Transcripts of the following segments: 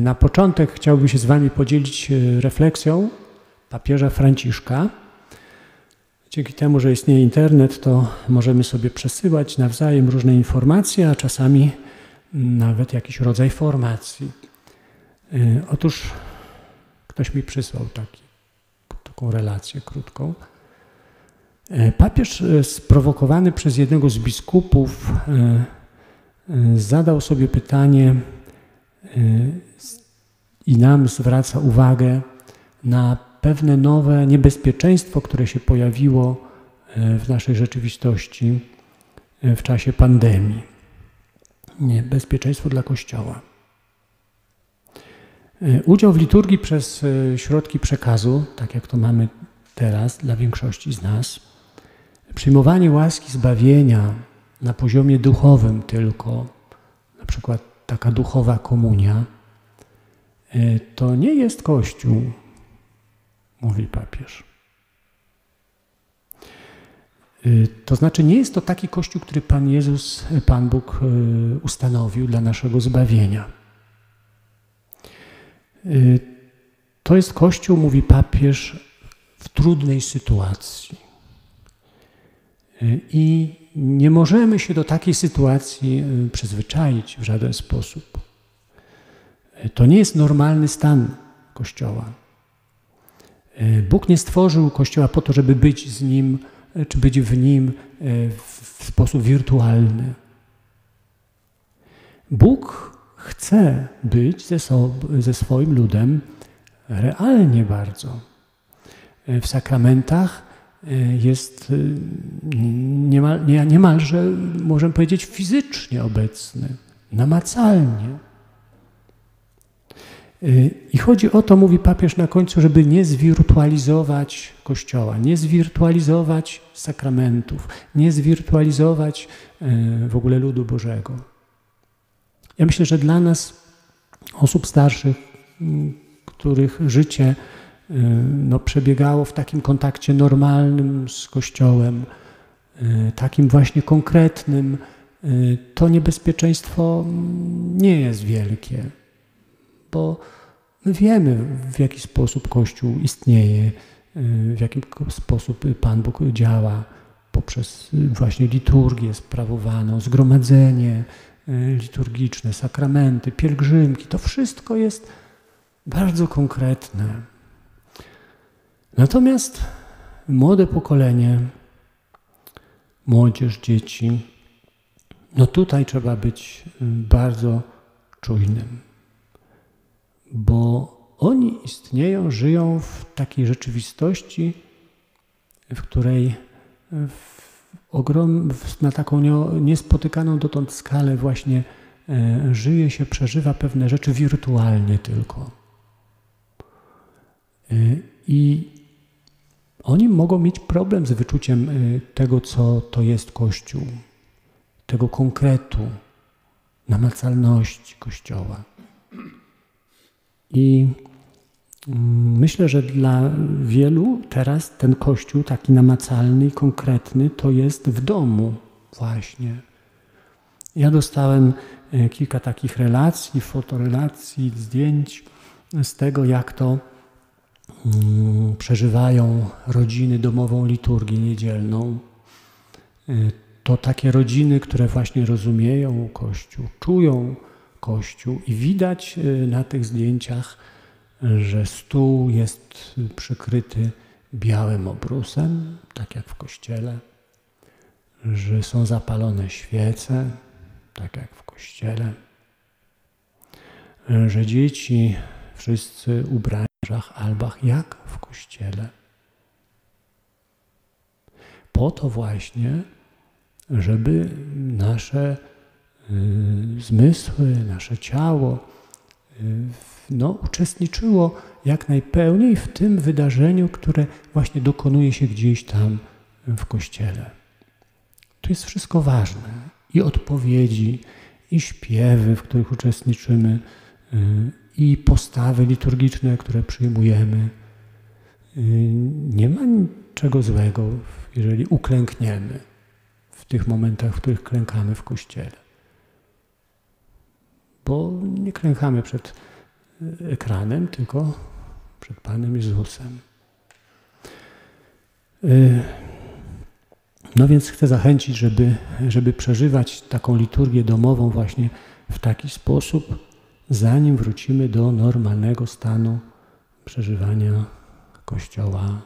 Na początek chciałbym się z Wami podzielić refleksją papieża Franciszka. Dzięki temu, że istnieje internet, to możemy sobie przesyłać nawzajem różne informacje, a czasami nawet jakiś rodzaj formacji. Otóż ktoś mi przysłał taki, taką relację krótką. E, papież e, sprowokowany przez jednego z biskupów e, zadał sobie pytanie i nam zwraca uwagę na pewne nowe niebezpieczeństwo, które się pojawiło w naszej rzeczywistości w czasie pandemii. Niebezpieczeństwo dla Kościoła. Udział w liturgii przez środki przekazu, tak jak to mamy teraz dla większości z nas, Przyjmowanie łaski zbawienia na poziomie duchowym tylko, na przykład taka duchowa komunia, e, to nie jest Kościół, mówi papież. E, to znaczy, nie jest to taki Kościół, który Pan Jezus, Pan Bóg e, ustanowił dla naszego zbawienia. To jest Kościół, mówi papież, w trudnej sytuacji i nie możemy się do takiej sytuacji y, przyzwyczaić w żaden sposób. To nie jest normalny stan Kościoła. Y, Bóg nie stworzył Kościoła po to, żeby być z Nim, y, czy być w Nim w sposób wirtualny. Bóg chce być ze, ze swoim ludem realnie bardzo. W sakramentach Y, jest y, niemal, nie, niemalże, możemy powiedzieć, fizycznie obecny, namacalnie. Y, I chodzi o to, mówi papież na końcu, żeby nie zwirtualizować Kościoła, nie zwirtualizować sakramentów, nie zwirtualizować w ogóle ludu Bożego. Ja myślę, że dla nas, osób starszych, których życie no, przebiegało w takim kontakcie normalnym z Kościołem, y, takim właśnie konkretnym, y, to niebezpieczeństwo nie jest wielkie, bo my wiemy, w jaki sposób Kościół istnieje, w jaki sposób Pan Bóg działa poprzez właśnie liturgię sprawowaną, zgromadzenie liturgiczne, sakramenty, pielgrzymki. To wszystko jest bardzo konkretne. Natomiast młode pokolenie, młodzież, dzieci, no tutaj trzeba być y, bardzo czujnym, bo oni istnieją, żyją w takiej rzeczywistości, w której w ogrom, na taką niespotykaną dotąd skalę właśnie e, żyje się, przeżywa pewne rzeczy wirtualnie tylko. E, I oni mogą mieć problem z wyczuciem y, tego, co to jest Kościół, tego konkretu, namacalności Kościoła. I mm, myślę, że dla wielu teraz ten Kościół, taki namacalny i konkretny, to jest w domu właśnie. Ja dostałem y, kilka takich relacji, fotorelacji, zdjęć z tego, jak to przeżywają rodziny domową liturgię niedzielną, y, to takie rodziny, które właśnie rozumieją Kościół, czują Kościół i widać y, na tych zdjęciach, że stół jest przykryty białym obrusem, tak jak w kościele, że są zapalone świece, tak jak w kościele, że dzieci wszyscy ubrani albach, jak w kościele. Po to właśnie, żeby nasze y, zmysły, nasze ciało y, no, uczestniczyło jak najpełniej w tym wydarzeniu, które właśnie dokonuje się gdzieś tam w kościele. Tu jest wszystko ważne. I odpowiedzi, i śpiewy, w których uczestniczymy, y, i postawy liturgiczne, które przyjmujemy. Y, nie ma niczego złego, jeżeli uklękniemy w tych momentach, w których klękamy w kościele. Bo nie klękamy przed ekranem, tylko przed Panem Jezusem. Y, no więc chcę zachęcić, żeby, żeby przeżywać taką liturgię domową właśnie w taki sposób, zanim wrócimy do normalnego stanu przeżywania Kościoła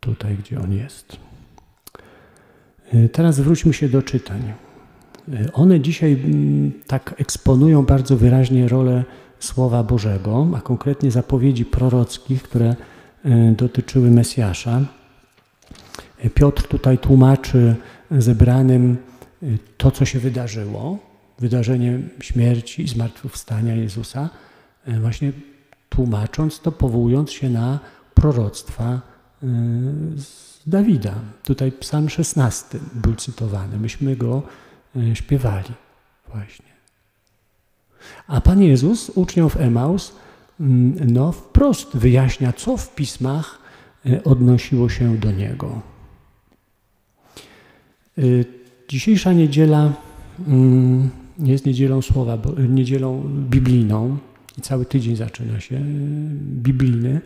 tutaj, gdzie on jest. Y, teraz wróćmy się do czytań. Y, one dzisiaj mm, tak eksponują bardzo wyraźnie rolę Słowa Bożego, a konkretnie zapowiedzi prorockich, które y, dotyczyły Mesjasza. Piotr tutaj tłumaczy zebranym to, co się wydarzyło, wydarzenie śmierci i zmartwychwstania Jezusa, właśnie tłumacząc to, powołując się na proroctwa z Dawida. Tutaj psalm 16 był cytowany. Myśmy go e, śpiewali właśnie. A Pan Jezus uczniom w Emaus no, wprost wyjaśnia, co w pismach e, odnosiło się do Niego. E, dzisiejsza niedziela jest niedzielą słowa, niedzielą biblijną i cały tydzień zaczyna się biblijny.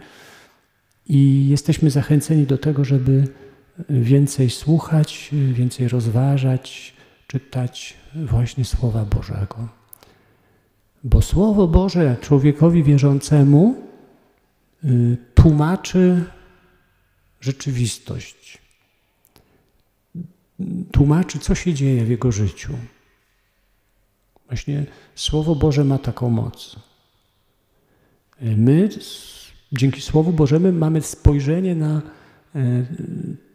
I jesteśmy zachęceni do tego, żeby więcej słuchać, więcej rozważać, czytać właśnie Słowa Bożego. Bo Słowo Boże człowiekowi wierzącemu tłumaczy rzeczywistość. Tłumaczy, co się dzieje w jego życiu. Właśnie Słowo Boże ma taką moc. My dzięki Słowu Bożemu mamy spojrzenie na e,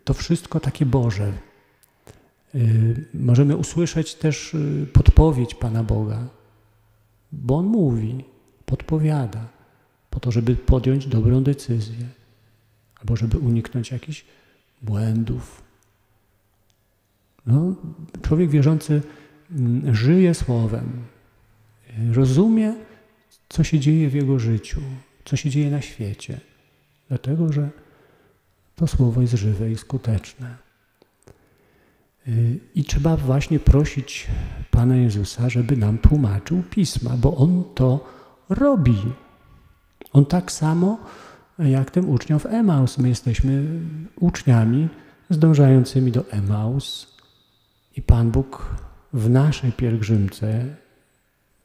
to wszystko takie Boże. E, możemy usłyszeć też e, podpowiedź Pana Boga, bo On mówi, podpowiada, po to, żeby podjąć dobrą decyzję, albo żeby uniknąć jakichś błędów. No, człowiek wierzący żyje Słowem, rozumie, co się dzieje w jego życiu, co się dzieje na świecie, dlatego że to słowo jest żywe i skuteczne. I trzeba właśnie prosić Pana Jezusa, żeby nam tłumaczył pisma, bo On to robi. On tak samo jak tym uczniom w Emaus. My jesteśmy uczniami zdążającymi do Emaus i Pan Bóg w naszej pielgrzymce,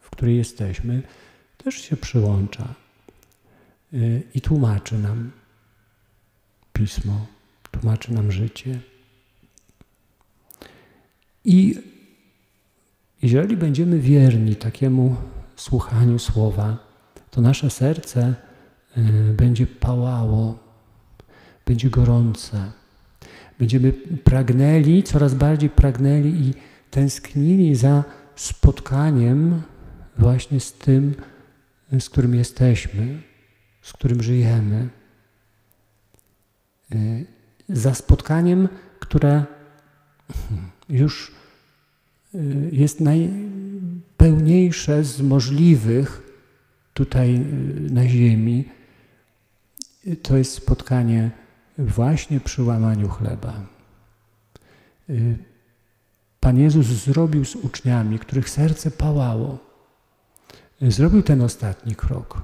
w której jesteśmy, też się przyłącza i tłumaczy nam pismo, tłumaczy nam życie. I jeżeli będziemy wierni takiemu słuchaniu słowa, to nasze serce y, będzie pałało, będzie gorące. Będziemy pragnęli, coraz bardziej pragnęli i tęsknili za spotkaniem właśnie z tym, z którym jesteśmy, z którym żyjemy, y, za spotkaniem, które już y, jest najpełniejsze z możliwych tutaj y, na Ziemi. To jest spotkanie właśnie przy łamaniu chleba. Pan Jezus zrobił z uczniami, których serce pałało, zrobił ten ostatni krok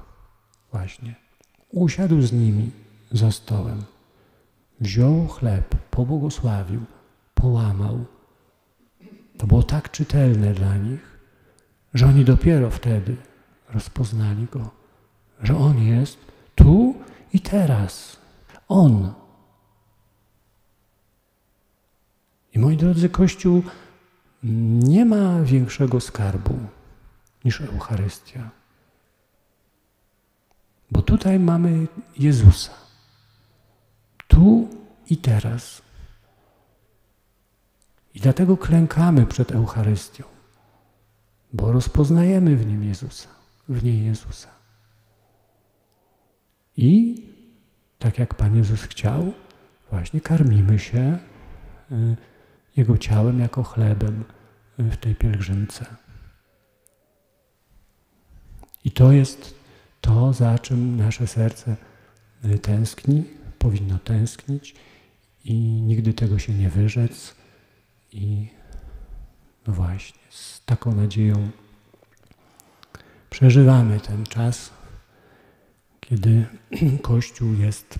właśnie. Usiadł z nimi za stołem. Wziął chleb, pobłogosławił, połamał. To było tak czytelne dla nich, że oni dopiero wtedy rozpoznali go, że on jest tu i teraz. On. I moi drodzy, Kościół nie ma większego skarbu niż Eucharystia. Bo tutaj mamy Jezusa. Tu i teraz. I dlatego klękamy przed Eucharystią, bo rozpoznajemy w nim Jezusa, w niej Jezusa. I tak jak Pan Jezus chciał, właśnie karmimy się y, Jego ciałem jako chlebem y, w tej pielgrzymce. I to jest to, za czym nasze serce y, tęskni, powinno tęsknić i nigdy tego się nie wyrzec. I no właśnie, z taką nadzieją przeżywamy ten czas, kiedy Kościół jest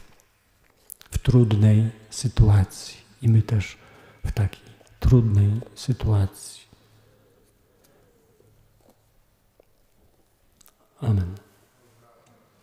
w trudnej sytuacji i my też w takiej trudnej sytuacji. Amen.